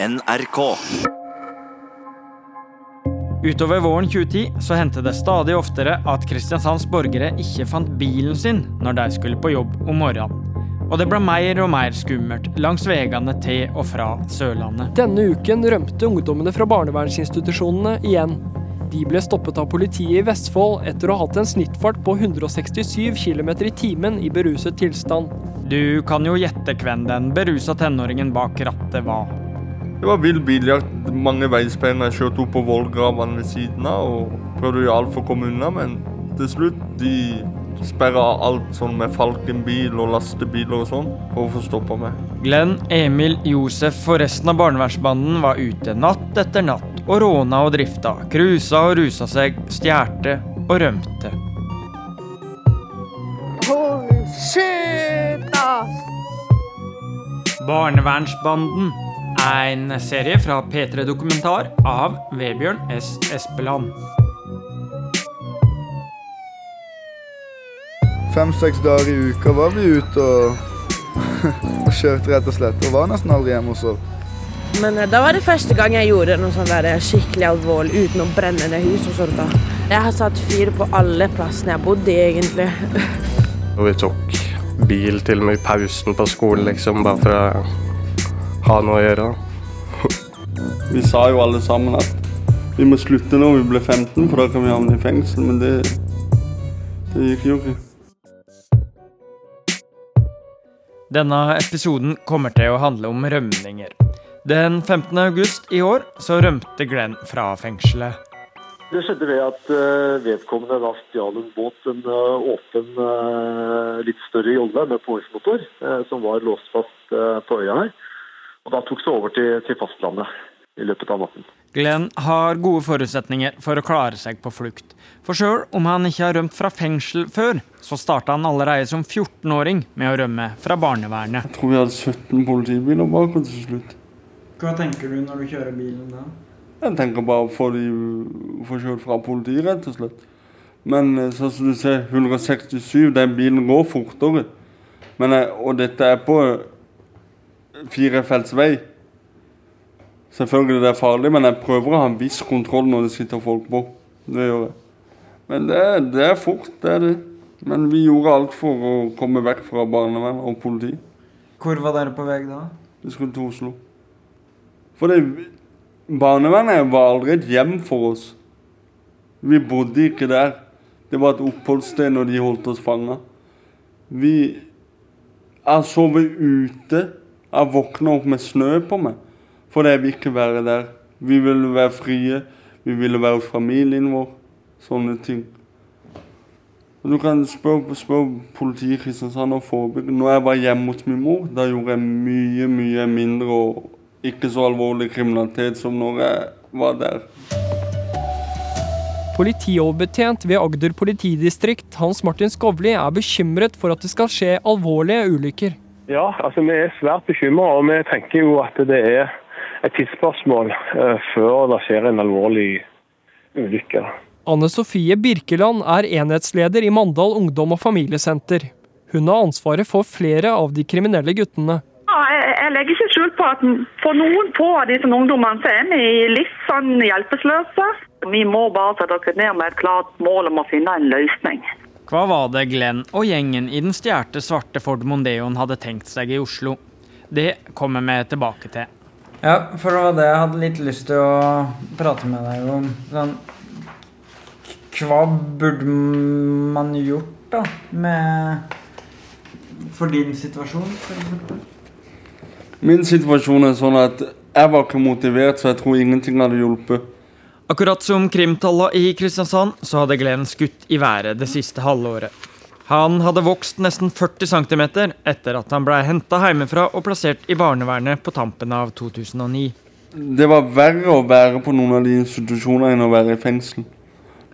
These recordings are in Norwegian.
NRK. Utover våren 2010 så hendte det stadig oftere at Kristiansands borgere ikke fant bilen sin når de skulle på jobb om morgenen. Og det ble mer og mer skummelt langs veiene til og fra Sørlandet. Denne uken rømte ungdommene fra barnevernsinstitusjonene igjen. De ble stoppet av politiet i Vestfold etter å ha hatt en snittfart på 167 km i timen i beruset tilstand. Du kan jo gjette hvem den berusa tenåringen bak rattet var. Det var vill biljakt. Mange veisperringer kjørte opp på vollgravene ved siden av og prøvde å gjøre alt for å komme unna, men til slutt de sperra alt sånn med Falkenbil og lastebiler og sånn for å få stoppa meg. Glenn, Emil, Josef og resten av barnevernsbanden var ute natt etter natt og råna og drifta, cruisa og rusa seg, stjerte og rømte. Holy shit, ass! Barnevernsbanden. En serie fra P3 Dokumentar av Vebjørn S. Espeland. Fem-seks dager i uka var vi ute og, og kjørte, rett og slett. Og var nesten aldri hjemme hos oss. Men eh, da var det første gang jeg gjorde noe sånn der skikkelig alvorlig uten å brenne ned hus og sånt. da. Jeg har satt fyr på alle plassene jeg bodde i, egentlig. Og vi tok bil til og med i pausen på skolen, liksom, bare for å ha noe å gjøre. Vi sa jo alle sammen at vi må slutte når vi blir 15, for da kan vi havne i fengsel, men det, det gikk jo ikke. Denne episoden kommer til å handle om rømninger. Den 15. august i år så rømte Glenn fra fengselet. Det skjedde ved at eh, vedkommende da stjal en båt, en eh, åpen, eh, litt større jolle med påhengsmotor, som var låst fast på øya her. Og da tok det over til, til fastlandet i løpet av natten. Glenn har gode forutsetninger for å klare seg på flukt. For sjøl om han ikke har rømt fra fengsel før, så starta han allerede som 14-åring med å rømme fra barnevernet. Jeg tror vi hadde 17 politibiler bak oss til slutt. Hva tenker du når du kjører bilen da? Jeg tenker bare å få de kjørt fra politiet, rett og slett. Men eh, sånn som du ser, 167, den bilen går fortere. Men og dette er på firefelts vei. Selvfølgelig det er farlig, men jeg prøver å ha en viss kontroll når det sitter folk på. Det gjør jeg. Men det, det er fort, det er det. Men vi gjorde alt for å komme vekk fra barnevern og politi. Hvor var dere på vei da? Vi skulle til Oslo. For det, barnevernet var aldri et hjem for oss. Vi bodde ikke der. Det var et oppholdssted når de holdt oss fanga. Vi Jeg sovet ute. Jeg våkna opp med snø på meg. For jeg vil ikke være der. Vi ville være frie. Vi ville være familien vår. Sånne ting. Og Du kan spørre, spørre politiet i Kristiansand og forebygge. Når jeg var hjemme hos min mor, da gjorde jeg mye, mye mindre og ikke så alvorlig kriminalitet som når jeg var der. Politioverbetjent ved Agder politidistrikt, Hans Martin Skovli, er bekymret for at det skal skje alvorlige ulykker. Ja, altså vi er svært bekymra, og vi tenker jo at det er et tidsspørsmål eh, før det skjer en alvorlig ulykke. Anne Sofie Birkeland er enhetsleder i Mandal ungdom- og familiesenter. Hun har ansvaret for flere av de kriminelle guttene. Ja, jeg, jeg legger ikke skjul på at for noen få av disse ungdommene så er vi litt sånn hjelpeløse. Vi må bare sette oss ned med et klart mål om å finne en løsning. Hva var det Glenn og gjengen i den stjerte svarte Ford Mondeoen hadde tenkt seg i Oslo? Det kommer vi tilbake til. Ja, for det var det jeg hadde litt lyst til å prate med deg om. Sånn Hva burde man gjort, da, med For din situasjon, f.eks.? Min situasjon er sånn at jeg var ikke motivert, så jeg tror ingenting hadde hjulpet. Akkurat som krimtalla i Kristiansand, så hadde Glenn skutt i været det siste halvåret. Han hadde vokst nesten 40 cm etter at han ble henta hjemmefra og plassert i barnevernet på tampen av 2009. Det var verre å være på noen av de institusjonene enn å være i fengsel.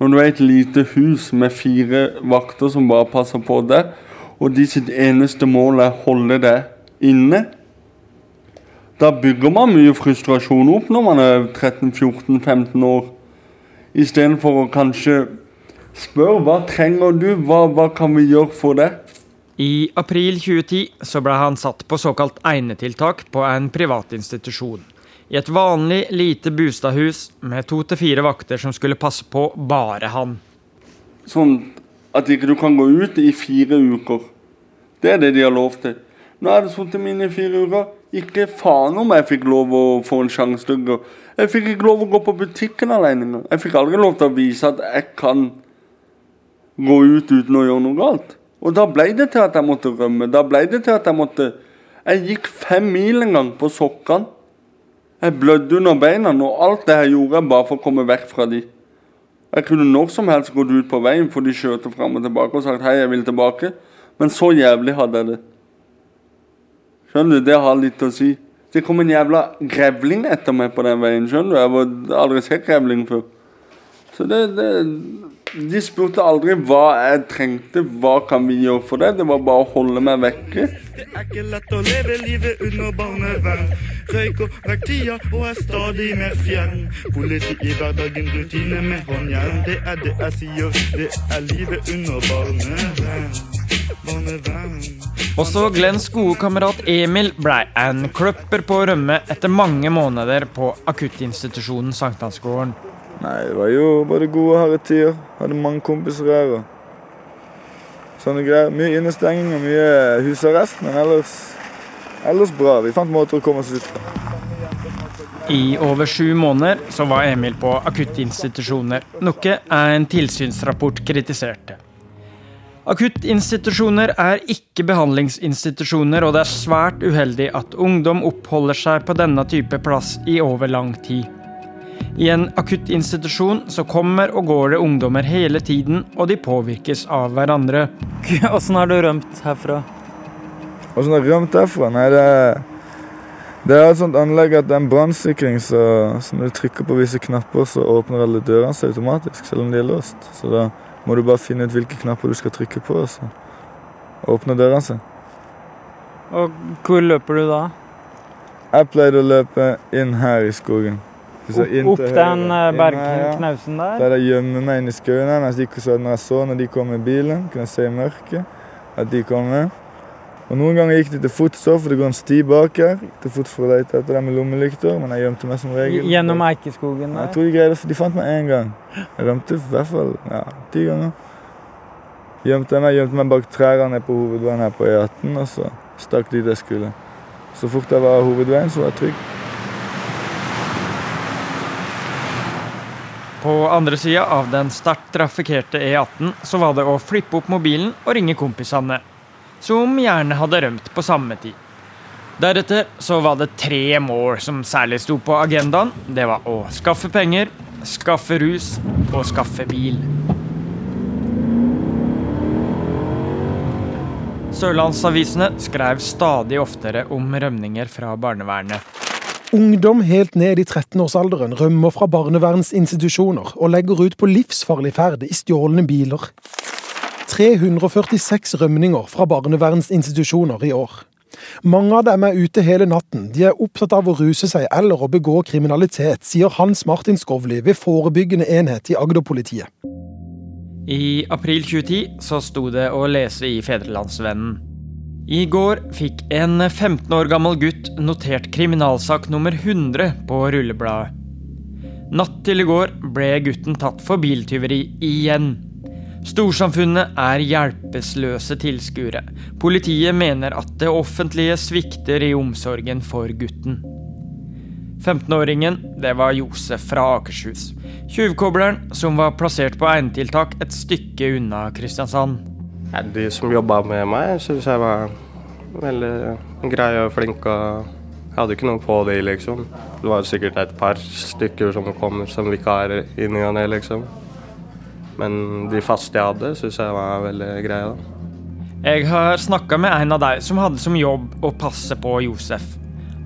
Når du er et lite hus med fire vakter som bare passer på deg, og de sitt eneste mål er å holde deg inne, da bygger man mye frustrasjon opp når man er 13-14-15 år. Istedenfor å kanskje spørre hva trenger du, hva, hva kan vi gjøre for deg? I april 2010 så ble han satt på såkalt egnetiltak på en privat institusjon. I et vanlig, lite bostadhus med to til fire vakter som skulle passe på bare han. Sånn at ikke du kan gå ut i fire uker. Det er det de har lov til. Nå er det sittet mine i fire uker. Ikke faen om jeg fikk lov å få en sjanse til å gå. Jeg fikk ikke lov å gå på butikken alene. Jeg fikk aldri lov til å vise at jeg kan gå ut uten å gjøre noe galt. Og da ble det til at jeg måtte rømme. Da ble det til at jeg måtte Jeg gikk fem mil en gang på sokkene. Jeg blødde under beina, og alt det her gjorde jeg bare for å komme vekk fra de. Jeg kunne når som helst gått ut på veien, for de kjørte fram og tilbake og sagt hei, jeg vil tilbake. Men så jævlig hadde jeg det. Skjønner du, det har litt å si. Det kom en jævla grevling etter meg på den veien, skjønner du. Jeg var aldri sett grevling før. Så det, det De spurte aldri hva jeg trengte, hva kan vi gjøre for det. Det var bare å holde meg vekke. Det er ikke lett å leve livet under barnevern. Røyker vekk tida og er stadig mer fjern. Politi i hverdagen, rutine med håndjern. Det er det jeg sier, det er livet under barnevern. Også Glenns gode kamerat Emil blei en kløpper på rømme etter mange måneder på akuttinstitusjonen Sankthansgården. Nei, det var jo bare gode harde tider. Hadde mange kompiser her. og sånne greier. Mye innestenging og mye husarrest, men ellers, ellers bra. Vi fant måter å komme oss ut på. I over sju måneder så var Emil på akuttinstitusjoner, noe en tilsynsrapport kritiserte. Akuttinstitusjoner er ikke behandlingsinstitusjoner, og det er svært uheldig at ungdom oppholder seg på denne type plass i over lang tid. I en akuttinstitusjon så kommer og går det ungdommer hele tiden, og de påvirkes av hverandre. Åssen har du rømt herfra? Åssen har jeg rømt herfra? Nei, det er, det er et sånt anlegg at det er en brannsikring, så, så når du trykker på visse knapper, så åpner alle dørene seg automatisk, selv om de er låst. Så da må du bare finne ut hvilke knapper du skal trykke på, og så åpner dørene seg. Og hvor løper du da? Jeg pleide å løpe inn her i skogen. Så Opp, opp den eh, bergknausen der? Der jeg gjemmer meg inn i skauen når jeg så når de kom med bilen, kunne jeg se i mørket at de kom med. Og Noen ganger gikk de til fots for det går en sti bak her. Gikk Til fots for å lete etter dem med lommelykter, men jeg gjemte meg som regel. Gjennom eikeskogen Jeg tror de greide for de fant meg én gang. Jeg rømte i hvert fall ja, ti ganger. Gjemte meg, gjemte meg bak trærne på hovedveien her på E18, og så stakk dit jeg skulle. Så fort jeg var hovedveien, så var jeg trygg. På andre sida av den sterkt trafikkerte E18 så var det å flippe opp mobilen og ringe kompisene, som gjerne hadde rømt på samme tid. Deretter så var det tre mål som særlig sto på agendaen. Det var å skaffe penger, skaffe rus og skaffe bil. Sørlandsavisene skrev stadig oftere om rømninger fra barnevernet. Ungdom helt ned i 13-årsalderen rømmer fra barnevernsinstitusjoner og legger ut på livsfarlig ferd i stjålne biler. 346 rømninger fra barnevernsinstitusjoner i år. Mange av dem er ute hele natten. De er opptatt av å ruse seg eller å begå kriminalitet, sier Hans Martin Skovli ved forebyggende enhet i Agder-politiet. I april 2010 så sto det å lese i Fedrelandsvennen. I går fikk en 15 år gammel gutt notert kriminalsak nummer 100 på rullebladet. Natt til i går ble gutten tatt for biltyveri igjen. Storsamfunnet er hjelpeløse tilskuere. Politiet mener at det offentlige svikter i omsorgen for gutten. 15-åringen, det var Josef fra Akershus. Tjuvkobleren som var plassert på egnetiltak et stykke unna Kristiansand. De som jobba med meg, syns jeg var veldig greie og flinke. Jeg hadde ikke noe på de, liksom. Det var sikkert et par stykker som kom som vikarer i ny og ne, liksom. Men de faste jeg hadde, syns jeg var veldig greie. da. Jeg har snakka med en av deg som hadde som jobb å passe på Josef.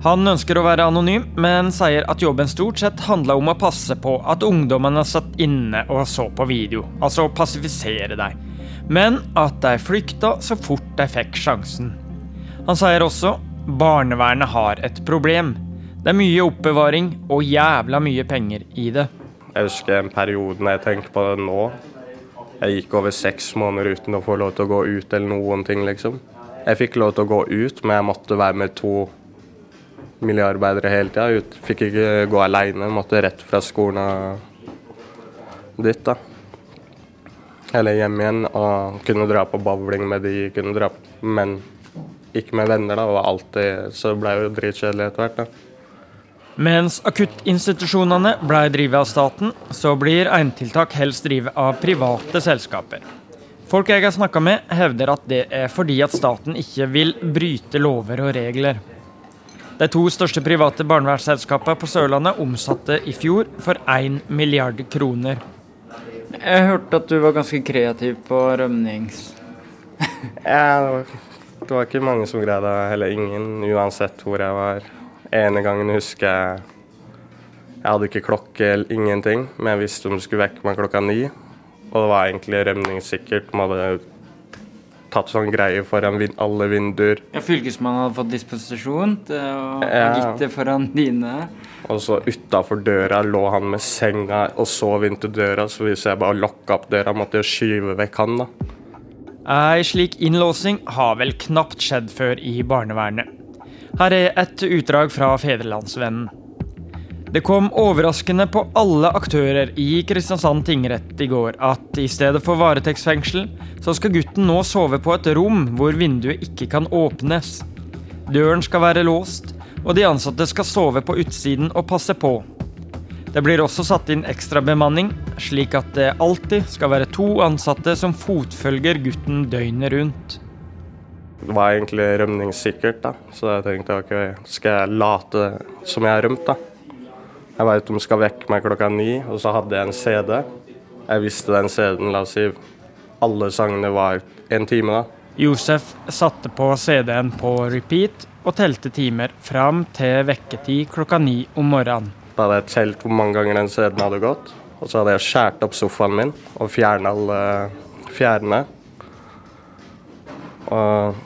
Han ønsker å være anonym, men sier at jobben stort sett handla om å passe på at ungdommene satt inne og så på video, altså å passifisere deg. Men at de flykta så fort de fikk sjansen. Han sier også barnevernet har et problem. Det er mye oppbevaring og jævla mye penger i det. Jeg husker en periode når jeg tenker på det nå. Jeg gikk over seks måneder uten å få lov til å gå ut eller noen ting, liksom. Jeg fikk lov til å gå ut, men jeg måtte være med to miljøarbeidere hele tida. Fikk ikke gå aleine, måtte rett fra skolen og dit, da. Eller hjem igjen og kunne dra på bowling med de, kunne dra på, men ikke med venner, da. Og alltid, så det ble jo dritkjedelig etter hvert, da. Mens akuttinstitusjonene ble drevet av staten, så blir enetiltak helst drevet av private selskaper. Folk jeg har snakka med, hevder at det er fordi at staten ikke vil bryte lover og regler. De to største private barnevernsselskapene på Sørlandet omsatte i fjor for 1 milliard kroner. Jeg hørte at du var ganske kreativ på rømnings... Ja, det var ikke mange som greide det, heller ingen, uansett hvor jeg var. Ene gangen husker jeg Jeg hadde ikke klokke eller ingenting, men jeg visste om du skulle vekke meg klokka ni. Og det var egentlig rømningssikkert. Man hadde tatt sånn greie foran vin alle vinduer. Ja, Fylkesmannen hadde fått disposisjon til å Ja. agite foran dine. Og så utafor døra lå han med senga og sov inntil døra, så hvis jeg bare lokka opp døra, måtte jeg skyve vekk han, da. Ei slik innlåsing har vel knapt skjedd før i barnevernet. Her er et utdrag fra Fedrelandsvennen. Det kom overraskende på alle aktører i Kristiansand tingrett i går at i stedet for varetektsfengsel, så skal gutten nå sove på et rom hvor vinduet ikke kan åpnes. Døren skal være låst, og de ansatte skal sove på utsiden og passe på. Det blir også satt inn ekstra bemanning, slik at det alltid skal være to ansatte som fotfølger gutten døgnet rundt. Det var egentlig rømningssikkert, da. Så jeg tenkte ok, skal jeg late som jeg har rømt, da. Jeg veit de skal vekke meg klokka ni, og så hadde jeg en CD. Jeg visste den CD-en, la oss si alle sangene var en time, da. Josef satte på CD-en på repeat og telte timer fram til vekketid klokka ni om morgenen. Da hadde jeg telt hvor mange ganger den CD-en hadde gått. Og så hadde jeg skåret opp sofaen min og fjernet alle fjærene. Og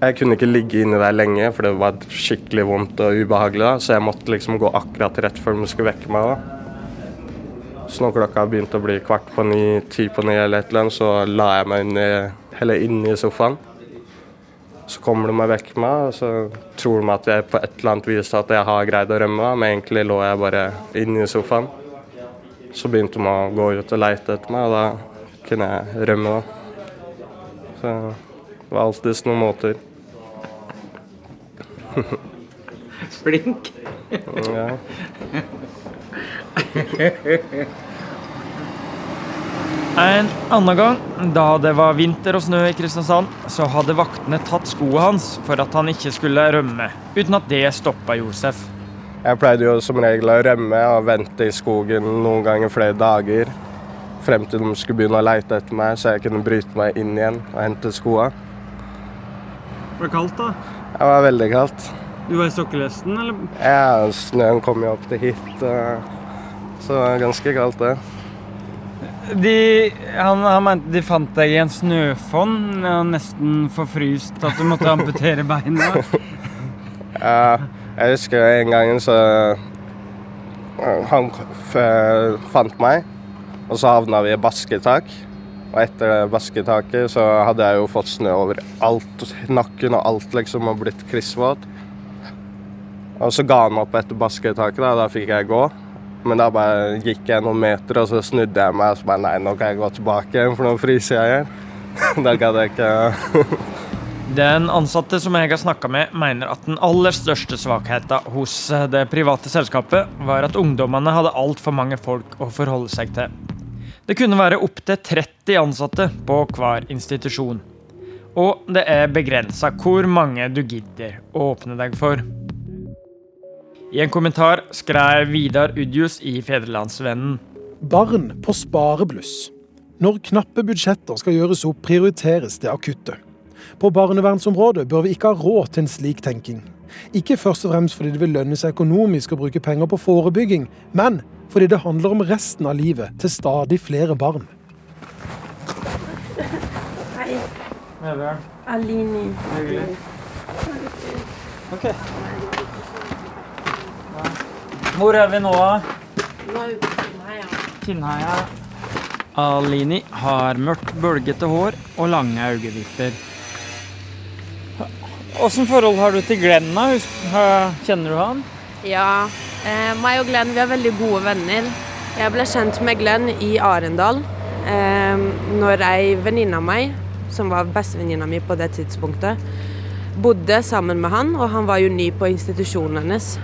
jeg kunne ikke ligge inni der lenge, for det var skikkelig vondt og ubehagelig. da, Så jeg måtte liksom gå akkurat rett før de skulle vekke meg. da. Så når klokka begynte å bli kvart på ni, ti på ni eller et eller annet, så la jeg meg ned, heller inni sofaen. Så kommer de meg vekk meg, og så tror de at jeg på et eller annet vis at jeg har greid å rømme, men egentlig lå jeg bare inni sofaen. Så begynte de å gå ut og leite etter meg, og da kunne jeg rømme. da. Så det var alltids noen måter. Flink. ja. En annen gang, da det var vinter og snø i Kristiansand, så hadde vaktene tatt skoene hans for at han ikke skulle rømme, uten at det stoppa Josef. Jeg pleide jo som regel å rømme og vente i skogen noen ganger flere dager. Frem til de skulle begynne å leite etter meg, så jeg kunne bryte meg inn igjen og hente skoene. Var det kaldt, da? Det var veldig kaldt. Du var i sokkelesten, eller? Ja, snøen kom jo opp til hit, så det var ganske kaldt, det. De, han, han mente de fant deg i en snøfonn og nesten forfryst at du måtte amputere beina. Ja, jeg husker en gang så Han f fant meg, og så havna vi i basketak. Og etter basketaket så hadde jeg jo fått snø over alt, nakken og alt liksom, og blitt klissvåt. Og så ga han opp etter basketaket, da, da fikk jeg gå. Men da bare gikk jeg noen meter, og så snudde jeg meg og så bare Nei, nå kan jeg gå tilbake igjen, for nå fryser jeg igjen. Da gadd jeg ikke Den ansatte som jeg har snakka med, mener at den aller største svakheten hos det private selskapet var at ungdommene hadde altfor mange folk å forholde seg til. Det kunne være opptil 30 ansatte på hver institusjon. Og det er begrensa hvor mange du gidder å åpne deg for. I en kommentar skrev Vidar Udjus i Fedrelandsvennen. Barn på sparebluss. Når knappe budsjetter skal gjøres opp, prioriteres det akutte. På barnevernsområdet bør vi ikke ha råd til en slik tenking. Ikke først og fremst fordi det vil lønne seg økonomisk å bruke penger på forebygging, men fordi det handler om resten av livet til stadig flere barn. Hei. Alini. Ok. Hvor er vi nå, da? Nå er vi på Kinnheia. Kinnheia. Alini har mørkt, bølgete hår og lange øyevipper. Åssen forhold har du til Glenn? da? Kjenner du han? Ja, eh, meg og Glenn vi er veldig gode venner. Jeg ble kjent med Glenn i Arendal eh, når ei venninne av meg, som var bestevenninna mi på det tidspunktet, bodde sammen med han, og han var jo ny på institusjonen hennes.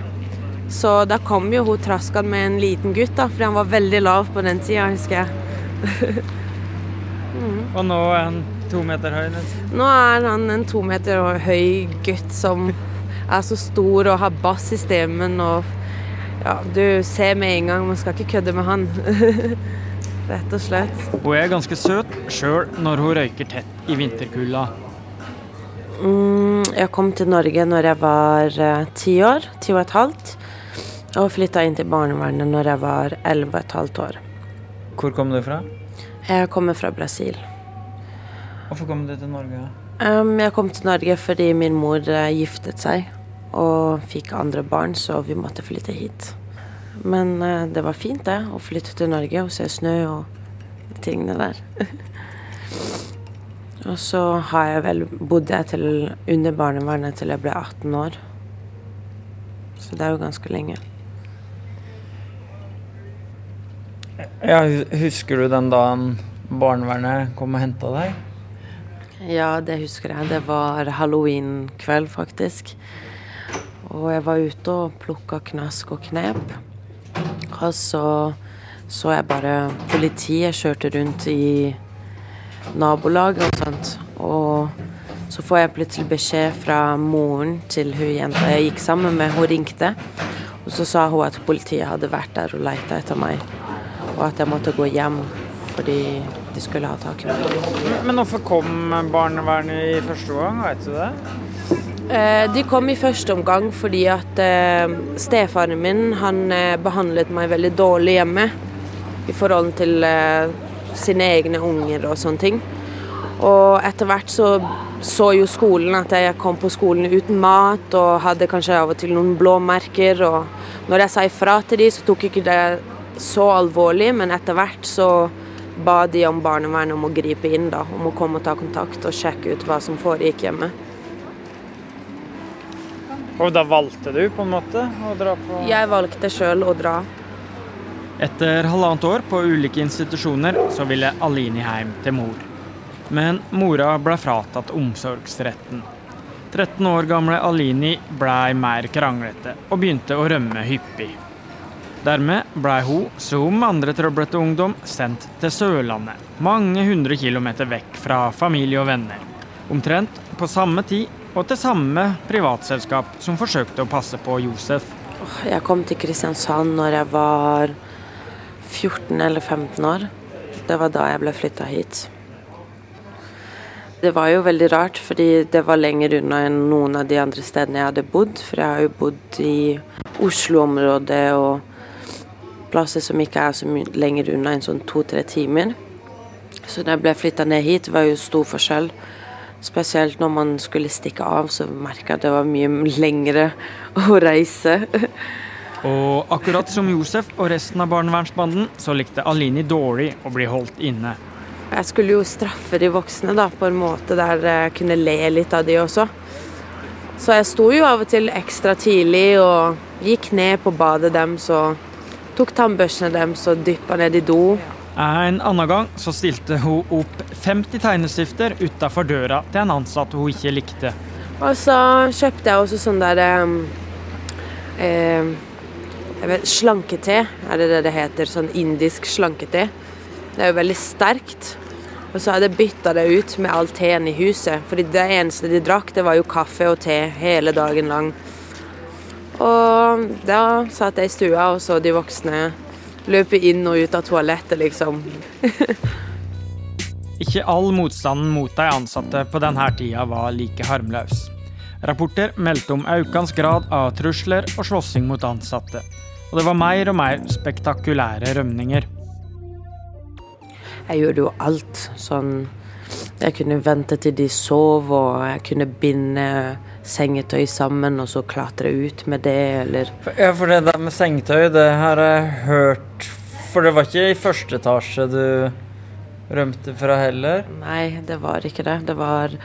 Så da kom jo hun traskende med en liten gutt, da, fordi han var veldig lav på den tida, husker jeg. Og nå er han to meter høy. nesten. Nå er han en to meter høy gutt som er så stor og har bass i stemmen og Ja, du ser med en gang, man skal ikke kødde med han. Rett og slett. Hun er ganske søt sjøl når hun røyker tett i vinterkulda. Mm, jeg kom til Norge når jeg var eh, ti år, ti og et halvt. Og flytta inn til barnevernet når jeg var elleve og et halvt år. Hvor kom du fra? Jeg kommer fra Brasil. Hvorfor kom du til Norge? Um, jeg kom til Norge fordi min mor eh, giftet seg og fikk andre barn, så vi måtte flytte hit. Men eh, det var fint, det, å flytte til Norge og se snø og tingene der. og så har jeg vel bodd til, under barnevernet til jeg ble 18 år. Så det er jo ganske lenge. Ja, Husker du den dagen barnevernet kom og henta deg? Ja, det husker jeg. Det var halloween-kveld, faktisk. Og jeg var ute og plukka knask og knep. Og så så jeg bare politiet kjørte rundt i nabolaget og sånt. Og så får jeg plutselig beskjed fra moren til hun jenta jeg gikk sammen med. Hun ringte, og så sa hun at politiet hadde vært der og leita etter meg. Og at jeg måtte gå hjem fordi de skulle ha tak i meg. Men hvorfor kom barnevernet i første gang, vet du det? Eh, De kom i første omgang fordi at eh, stefaren min han eh, behandlet meg veldig dårlig hjemme i forhold til sine egne unger og sånne ting. Og etter hvert så så jo skolen at jeg kom på skolen uten mat og hadde kanskje av og til noen blåmerker. Og når jeg sa ifra til de, så tok ikke det så alvorlig, men etter hvert så ba de om barnevernet om å gripe inn, da, om å komme og ta kontakt og sjekke ut hva som foregikk hjemme. Og da valgte du på en måte å dra på Jeg valgte sjøl å dra. Etter halvannet år på ulike institusjoner så ville Alini hjem til mor. Men mora ble fratatt omsorgsretten. 13 år gamle Alini blei mer kranglete og begynte å rømme hyppig. Dermed blei hun, som andre trøblete ungdom, sendt til Sørlandet, mange hundre kilometer vekk fra familie og venner. Omtrent på samme tid og til samme privatselskap som forsøkte å passe på Josef. Jeg kom til Kristiansand når jeg var 14 eller 15 år. Det var da jeg ble flytta hit. Det var jo veldig rart, fordi det var lenger unna enn noen av de andre stedene jeg hadde bodd. For jeg har jo bodd i Oslo-området og plasser som ikke er så mye lenger unna enn sånn to-tre timer. Så da jeg ble flytta ned hit, var jo stor forskjell. Spesielt når man skulle stikke av, så merka jeg at det var mye lengre å reise. Og akkurat som Josef og resten av barnevernsbanden, så likte Alini dårlig å bli holdt inne. Jeg skulle jo straffe de voksne da, på en måte der jeg kunne le litt av de også. Så jeg sto jo av og til ekstra tidlig og gikk ned på badet deres og tok tannbørstene deres og dyppa ned i do. En annen gang så stilte hun opp 50 tegnestifter utafor døra til en ansatt hun ikke likte. Og så kjøpte jeg også sånn der eh, jeg er det det det heter? Sånn indisk slankete. Det er jo veldig sterkt. Og så hadde jeg bytta det ut med all teen i huset. Fordi det eneste de drakk, det var jo kaffe og te hele dagen lang. Og da satt jeg i stua og så de voksne løpe inn og ut av toalettet, liksom. Ikke all motstanden mot de ansatte på denne tida var like harmløs. Rapporter meldte om økende grad av trusler og slåssing mot ansatte. Og det var mer og mer spektakulære rømninger. Jeg gjorde jo alt. Sånn Jeg kunne vente til de sov, og jeg kunne binde sengetøy sammen og så klatre ut med det, eller Ja, for det der med sengetøy, det har jeg hørt For det var ikke i første etasje du rømte fra heller? Nei, det var ikke det. Det var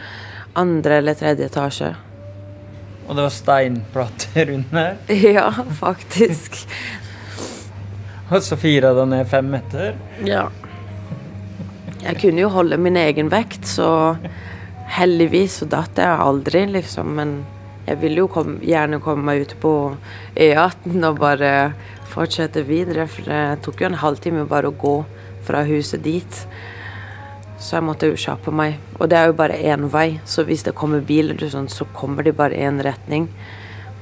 andre eller tredje etasje. Og det var steinplater under? Ja, faktisk. Og så fira deg ned fem meter? Ja. Jeg kunne jo holde min egen vekt, så heldigvis så datt jeg aldri, liksom. Men jeg ville jo kom, gjerne komme meg ut på E18 og bare fortsette videre. For det tok jo en halvtime bare å gå fra huset dit. Så jeg måtte jo kjappe meg. Og det er jo bare én vei, så hvis det kommer biler, sånn, så kommer de bare i én retning.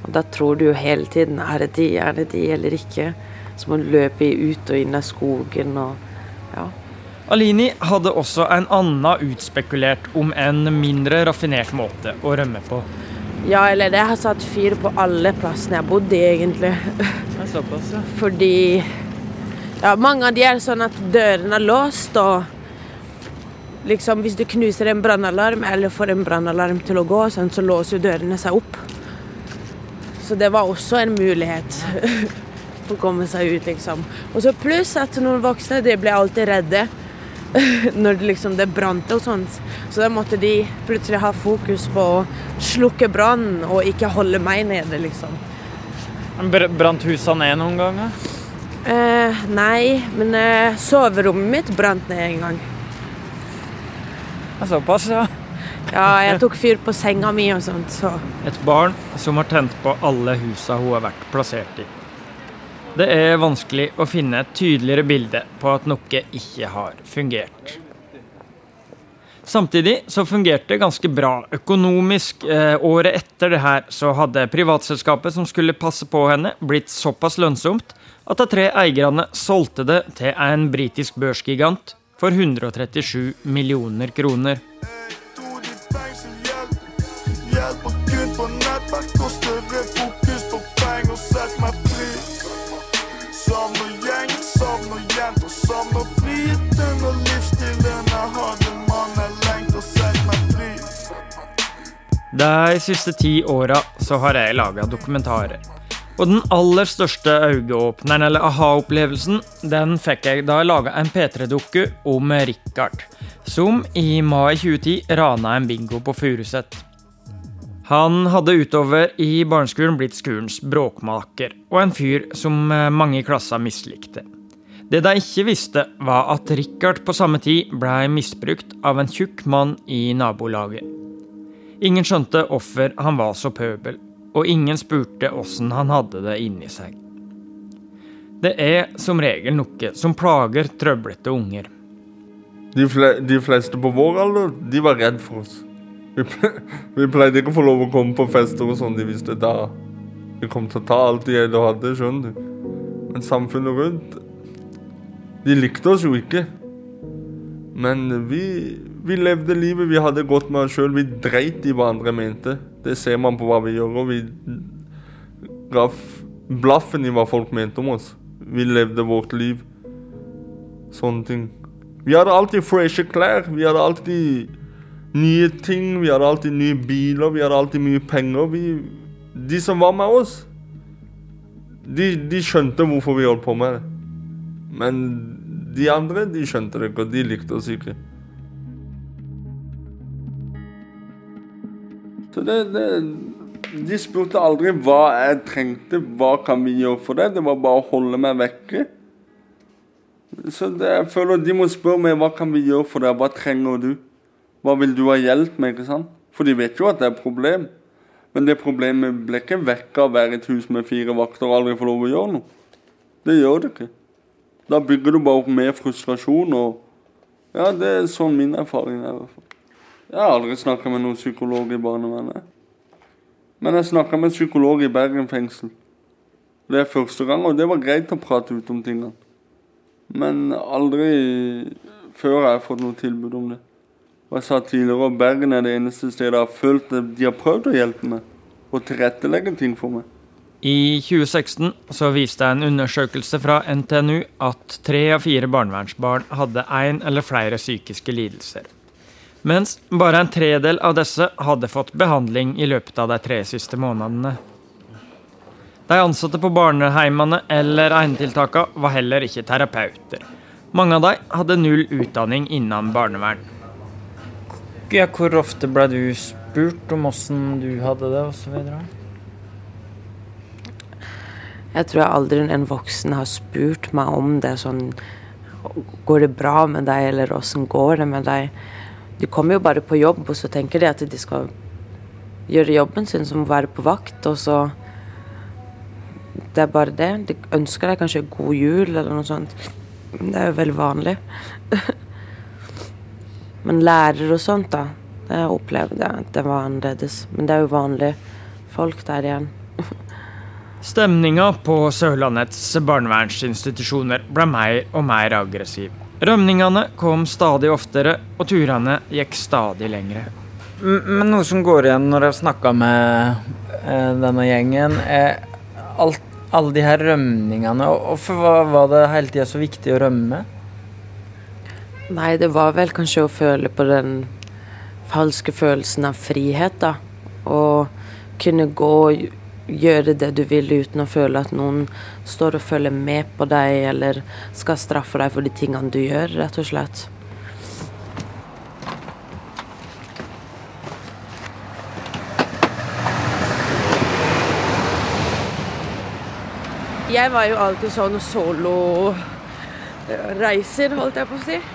Og da tror du jo hele tiden er det de, er det de eller ikke. Så må du løpe ut og inn av skogen og. Alini hadde også en annen utspekulert, om en mindre raffinert måte å rømme på. Ja, eller det har satt fyr på alle plassene jeg bodde i, egentlig. Såpass, ja. Fordi ja, mange av de er sånn at dørene er låst, og liksom hvis du knuser en brannalarm eller får en brannalarm til å gå, sånn, så låser jo dørene seg opp. Så det var også en mulighet for å komme seg ut, liksom. Og så pluss at noen voksne de ble alltid redde når det liksom det brant og sånt. Så da måtte de plutselig ha fokus på å slukke brannen og ikke holde meg nede, liksom. Br- Brant husa ned noen ganger? Eh, nei, men eh, soverommet mitt brant ned en gang. Såpass, ja. Ja, jeg tok fyr på senga mi og sånt, så Et barn som har tent på alle husa hun har vært plassert i. Det er vanskelig å finne et tydeligere bilde på at noe ikke har fungert. Samtidig så fungerte det ganske bra økonomisk. Eh, året etter det her så hadde privatselskapet som skulle passe på henne, blitt såpass lønnsomt at de tre eierne solgte det til en britisk børsgigant for 137 millioner kroner. De siste ti åra så har jeg laga dokumentarer. Og den aller største øyeåpneren, eller aha-opplevelsen, den fikk jeg da jeg laga en P3-dukke om Richard, som i mai 2010 rana en bingo på Furuset. Han hadde utover i barneskolen blitt skolens bråkmaker, og en fyr som eh, mange i klassa mislikte. Det de ikke visste, var at Richard på samme tid blei misbrukt av en tjukk mann i nabolaget. Ingen skjønte hvorfor han var så pøbel, og ingen spurte åssen han hadde det inni seg. Det er som regel noe som plager trøblete unger. De, fle de fleste på vår alder, de var redd for oss. Vi, ple vi pleide ikke å få lov å komme på fester og sånn. De visste da vi kom til å ta alt de eide og hadde, skjønner du. Men samfunnet rundt, de likte oss jo ikke. Men vi, vi levde livet, vi hadde godt med oss sjøl. Vi dreit i hva andre mente. Det ser man på hva vi gjør. Og vi ga blaffen i hva folk mente om oss. Vi levde vårt liv. Sånne ting. Vi hadde alltid freshe klær. Vi hadde alltid nye ting. Vi hadde alltid nye biler. Vi hadde alltid mye penger. Vi, de som var med oss, de, de skjønte hvorfor vi holdt på med det. Men de andre, de skjønte det ikke, og de likte oss ikke. Så det, det De spurte aldri hva jeg trengte, hva kan vi gjøre for det. Det var bare å holde meg vekke. Så det, jeg føler de må spørre meg hva kan vi gjøre for deg, hva trenger du? Hva vil du ha hjelp med? ikke sant? For de vet jo at det er et problem. Men det problemet ble ikke vekk av å være i et hus med fire vakter og aldri få lov å gjøre noe. Det gjør det ikke. Da bygger du bare opp mer frustrasjon og Ja, det er sånn min erfaring er i hvert fall. Jeg har aldri snakka med noen psykolog i barnevernet. Men jeg snakka med en psykolog i Bergen fengsel. Det er første gang, og det var greit å prate ut om tingene. Men aldri før har jeg fått noe tilbud om det. Og jeg sa tidligere at Bergen er det eneste stedet jeg har følt at de har prøvd å hjelpe meg og tilrettelegge ting for meg. I 2016 så viste en undersøkelse fra NTNU at tre av fire barnevernsbarn hadde én eller flere psykiske lidelser. Mens bare en tredel av disse hadde fått behandling i løpet av de tre siste månedene. De ansatte på barneheimene eller enetiltakene var heller ikke terapeuter. Mange av dem hadde null utdanning innen barnevern. Ja, hvor ofte ble du spurt om åssen du hadde det, osv.? Jeg tror aldri en voksen har spurt meg om det sånn Går det bra med deg, eller åssen går det med deg? De kommer jo bare på jobb, og så tenker de at de skal gjøre jobben sin som å være på vakt, og så Det er bare det. De ønsker deg kanskje god jul eller noe sånt. Det er jo veldig vanlig. Men lærer og sånt, da. Det opplevde jeg at det var annerledes. Men det er jo vanlige folk der igjen. Stemninga på Sørlandets barnevernsinstitusjoner ble mer og mer aggressiv. Rømningene kom stadig oftere, og turene gikk stadig lengre. Men noe som går igjen når jeg snakka med eh, denne gjengen, er alt, alle de her rømningene. Hvorfor var, var det hele tida så viktig å rømme? Nei, det var vel kanskje å føle på den falske følelsen av frihet, da. Å kunne gå gjøre det du vil uten å føle at noen står og følger med på deg, eller skal straffe deg for de tingene du gjør, rett og slett. Jeg var jo alltid sånn solo-reiser, holdt jeg på å si.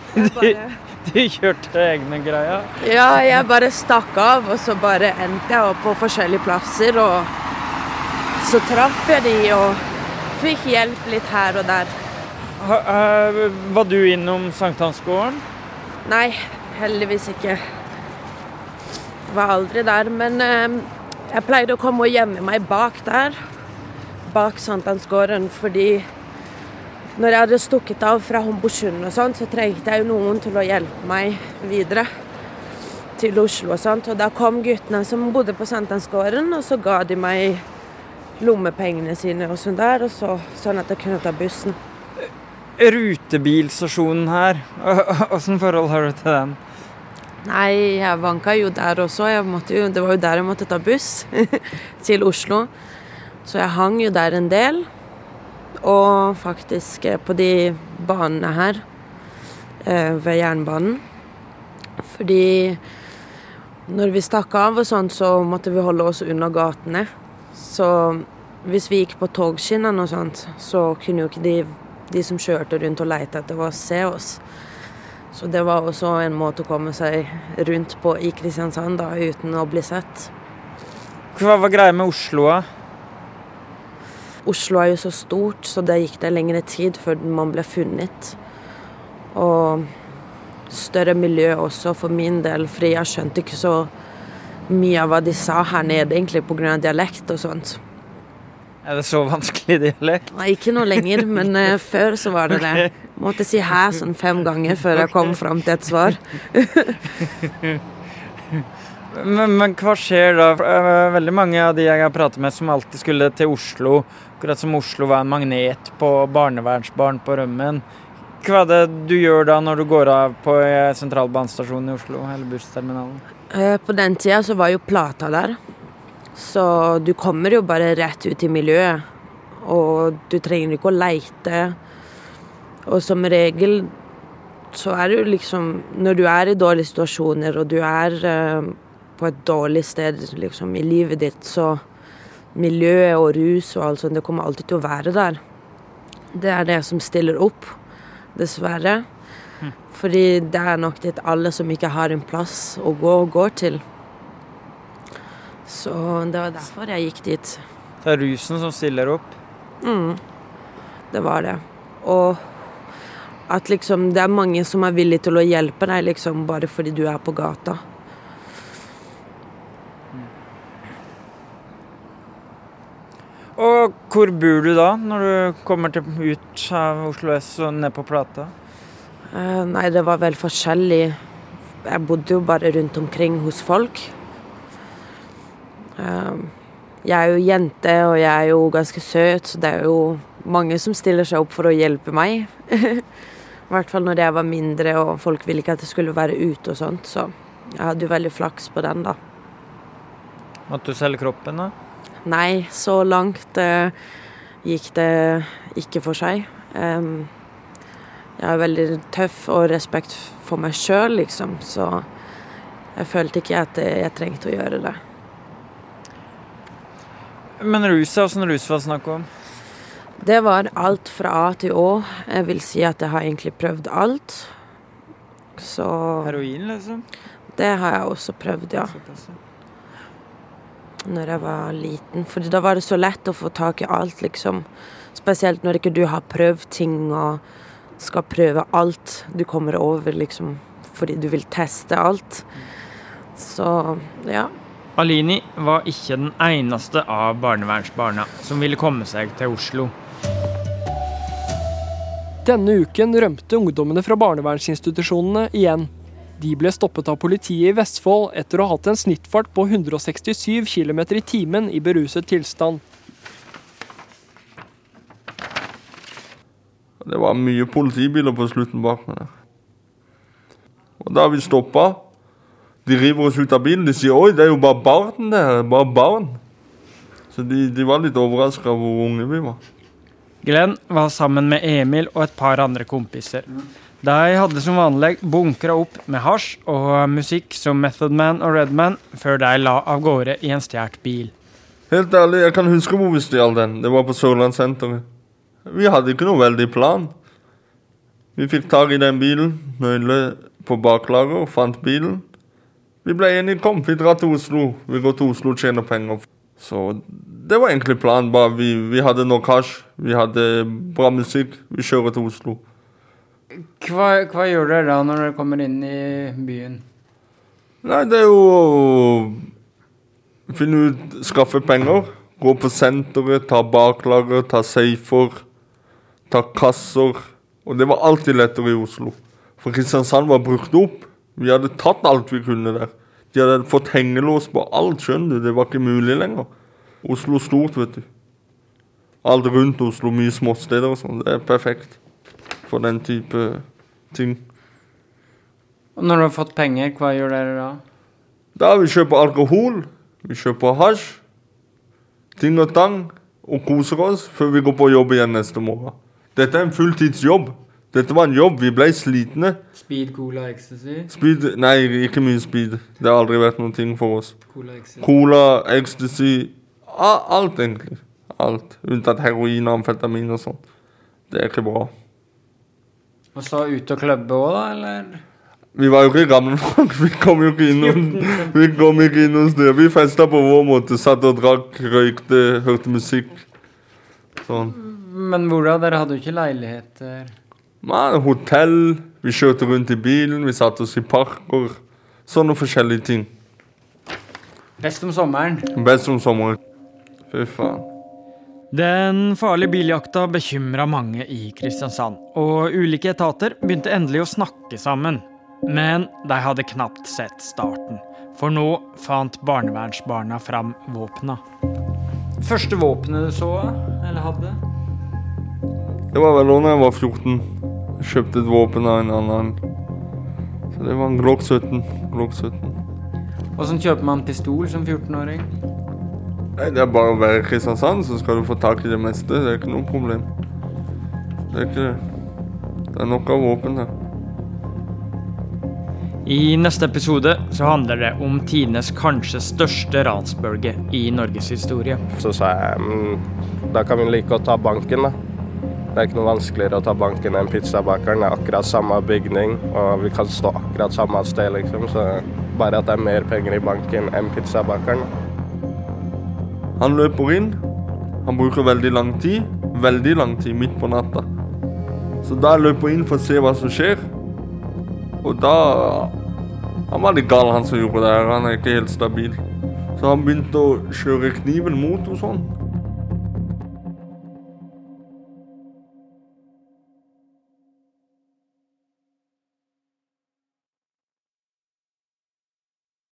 Du bare, kjørte egne greier. ja, jeg bare stakk av, og så bare endte jeg opp på forskjellige plasser, og så traff jeg de og fikk hjelp litt her og der. Ha- uh, Var du innom Sankthansgården? Nei, heldigvis ikke. Var aldri der, men uh, jeg pleide å komme og gjemme meg bak der. Bak Sankthansgården, fordi når jeg hadde stukket av fra Homborsund og sånt, så trengte jeg jo noen til å hjelpe meg videre til Oslo og sånt. Og da kom guttene som bodde på Sankthansgården, og så ga de meg lommepengene sine og sånn der, og så, sånn at jeg kunne ta bussen. Rutebilstasjonen her, åssen forhold har du til den? Nei, jeg vanka jo der også. Jeg måtte jo, det var jo der jeg måtte ta buss til Oslo. Så jeg hang jo der en del. Og faktisk eh, på de banene her eh, ved jernbanen. Fordi når vi stakk av og sånn, så måtte vi holde oss unna gatene. Så hvis vi gikk på togskinnene og sånt, så kunne jo ikke de, de som kjørte rundt og leita etter oss, se oss. Så det var også en måte å komme seg rundt på i Kristiansand da, uten å bli sett. Hva var greia med Oslo, da? Oslo er jo så stort, så det gikk det lengre tid før man ble funnet. Og større miljø også for min del, fordi jeg skjønte ikke så mye av hva de sa her nede, egentlig pga. dialekt og sånt. Er det så vanskelig dialekt? Nei, ikke noe lenger, men uh, før så var det det. Måtte si 'hæ' sånn fem ganger før jeg kom fram til et svar. Men, men hva skjer da? Eh, Veldig mange av de jeg har pratet med som alltid skulle til Oslo, akkurat som Oslo var en magnet på barnevernsbarn på rømmen. Hva er det du gjør da når du går av på eh, sentralbanestasjonen i Oslo, eller bussterminalen? På den tida så var jo Plata der. Så du kommer jo bare rett ut i miljøet. Og du trenger ikke å leite. Og som regel så er jo liksom Når du er i dårlige situasjoner, og du er eh, på et dårlig sted liksom i livet ditt, så Miljøet og rus og alt sånt, det kommer alltid til å være der. Det er det som stiller opp, dessverre. Fordi det er nok dit alle som ikke har en plass å gå, går til. Så det var derfor jeg gikk dit. Det er rusen som stiller opp. Mm. Det var det. Og at liksom det er mange som er villige til å hjelpe deg liksom bare fordi du er på gata. Og hvor bor du da, når du kommer til, ut av Oslo S og ned på Plata? Eh, nei, det var vel forskjellig. Jeg bodde jo bare rundt omkring hos folk. Eh, jeg er jo jente, og jeg er jo ganske søt, så det er jo mange som stiller seg opp for å hjelpe meg. I hvert fall når jeg var mindre og folk ville ikke at jeg skulle være ute og sånt, så jeg hadde jo veldig flaks på den, da. Måtte du selge kroppen, da? Nei, så langt eh, gikk det ikke for seg. Um, jeg er veldig tøff og respekt for meg sjøl, liksom, så jeg følte ikke at jeg trengte å gjøre det. Men ruset, åssen rus var det snakk om? Det var alt fra A til Å. Jeg vil si at jeg har egentlig prøvd alt. Så Heroin, liksom? Det har jeg også prøvd, ja. Når jeg var liten. For da var det så lett å få tak i alt, liksom. Spesielt når ikke du har prøvd ting og skal prøve alt du kommer over, liksom. Fordi du vil teste alt. Så ja. Alini var ikke den eneste av barnevernsbarna som ville komme seg til Oslo. Denne uken rømte ungdommene fra barnevernsinstitusjonene igjen. De ble stoppet av politiet i Vestfold etter å ha hatt en snittfart på 167 km i timen i beruset tilstand. Det var mye politibiler på slutten bak meg. Og da vi stoppa. De river oss ut av bilen. De sier 'oi, det er jo bare barn der'. Bare barn. Så de, de var litt overraska over hvor unge vi var. Glenn var sammen med Emil og et par andre kompiser. De hadde som vanlig bunkra opp med hasj og musikk som Method Man og Redman før de la av gårde i en stjålet bil. Helt ærlig, jeg kan huske hvor vi stjal den. Det var på Sørlandssenteret. Vi hadde ikke noe veldig plan. Vi fikk tak i den bilen, nøkler på baklager, fant bilen. Vi ble enige, kom, vi drar til Oslo. Vi går til Oslo og tjener penger. Så det var egentlig planen. bare vi, vi hadde nok hasj, vi hadde bra musikk. Vi kjører til Oslo. Hva, hva gjør dere da når dere kommer inn i byen? Nei, det er jo å finne ut Skaffe penger. Gå på senteret, ta baklager, ta safer, ta kasser. Og det var alltid lettere i Oslo. For Kristiansand var brukt opp. Vi hadde tatt alt vi kunne der. De hadde fått hengelås på alt, skjønner du. Det var ikke mulig lenger. Oslo stort, vet du. Alt rundt Oslo, mye småsteder og sånn. Det er perfekt for den type ting. Og når du har fått penger, hva gjør dere da? Da vi kjøper alkohol, vi kjøper hasj, ting og tang, og koser oss før vi går på jobb igjen neste morgen. Dette er en fulltidsjobb. Dette var en jobb. Vi ble slitne. Speed, cola, ecstasy? Speed Nei, ikke mye speed. Det har aldri vært noen ting for oss. Cola, ecstasy. Cola, ecstasy Alt, egentlig. Alt. Unntatt heroin og amfetamin og sånt. Det er ikke bra. Og så ute og klubbe òg, da, eller? Vi var jo ikke gamle nok. Vi kom jo ikke inn noen, vi kom ikke inn noen steder. Vi festa på vår måte. Satt og drakk, røykte, hørte musikk. Sånn. Men hvor da? Dere hadde jo ikke leiligheter. Man, hotell. Vi kjørte rundt i bilen. Vi satte oss i parker. Sånne forskjellige ting. Best om sommeren. Best om sommeren. Fy faen. Den farlige biljakta bekymra mange i Kristiansand, og ulike etater begynte endelig å snakke sammen. Men de hadde knapt sett starten, for nå fant barnevernsbarna fram våpna. Første våpenet du så, eller hadde? Det var vel da jeg var 14. Jeg kjøpte et våpen av en annen. Så det var en Glock 17. Glock 17. Åssen kjøper man pistol som 14-åring? Nei, Det er bare å være i Kristiansand, så skal du få tak i det meste. Det er ikke noe problem. Det er ikke det. Det er nok av våpen her. I neste episode så handler det om tidenes kanskje største ransbølge i Norges historie. Så sa jeg mm, da kan vi like godt ta banken, da. Det er ikke noe vanskeligere å ta banken enn pizzabakeren. Det er akkurat samme bygning, og vi kan stå akkurat samme sted, liksom. Så bare at det er mer penger i banken enn pizzabakeren. Han løper inn. Han bruker veldig lang tid. Veldig lang tid midt på natta. Så da løper jeg inn for å se hva som skjer. Og da Han var litt gal, han som gjorde det her. Han er ikke helt stabil. Så han begynte å kjøre kniven mot henne sånn.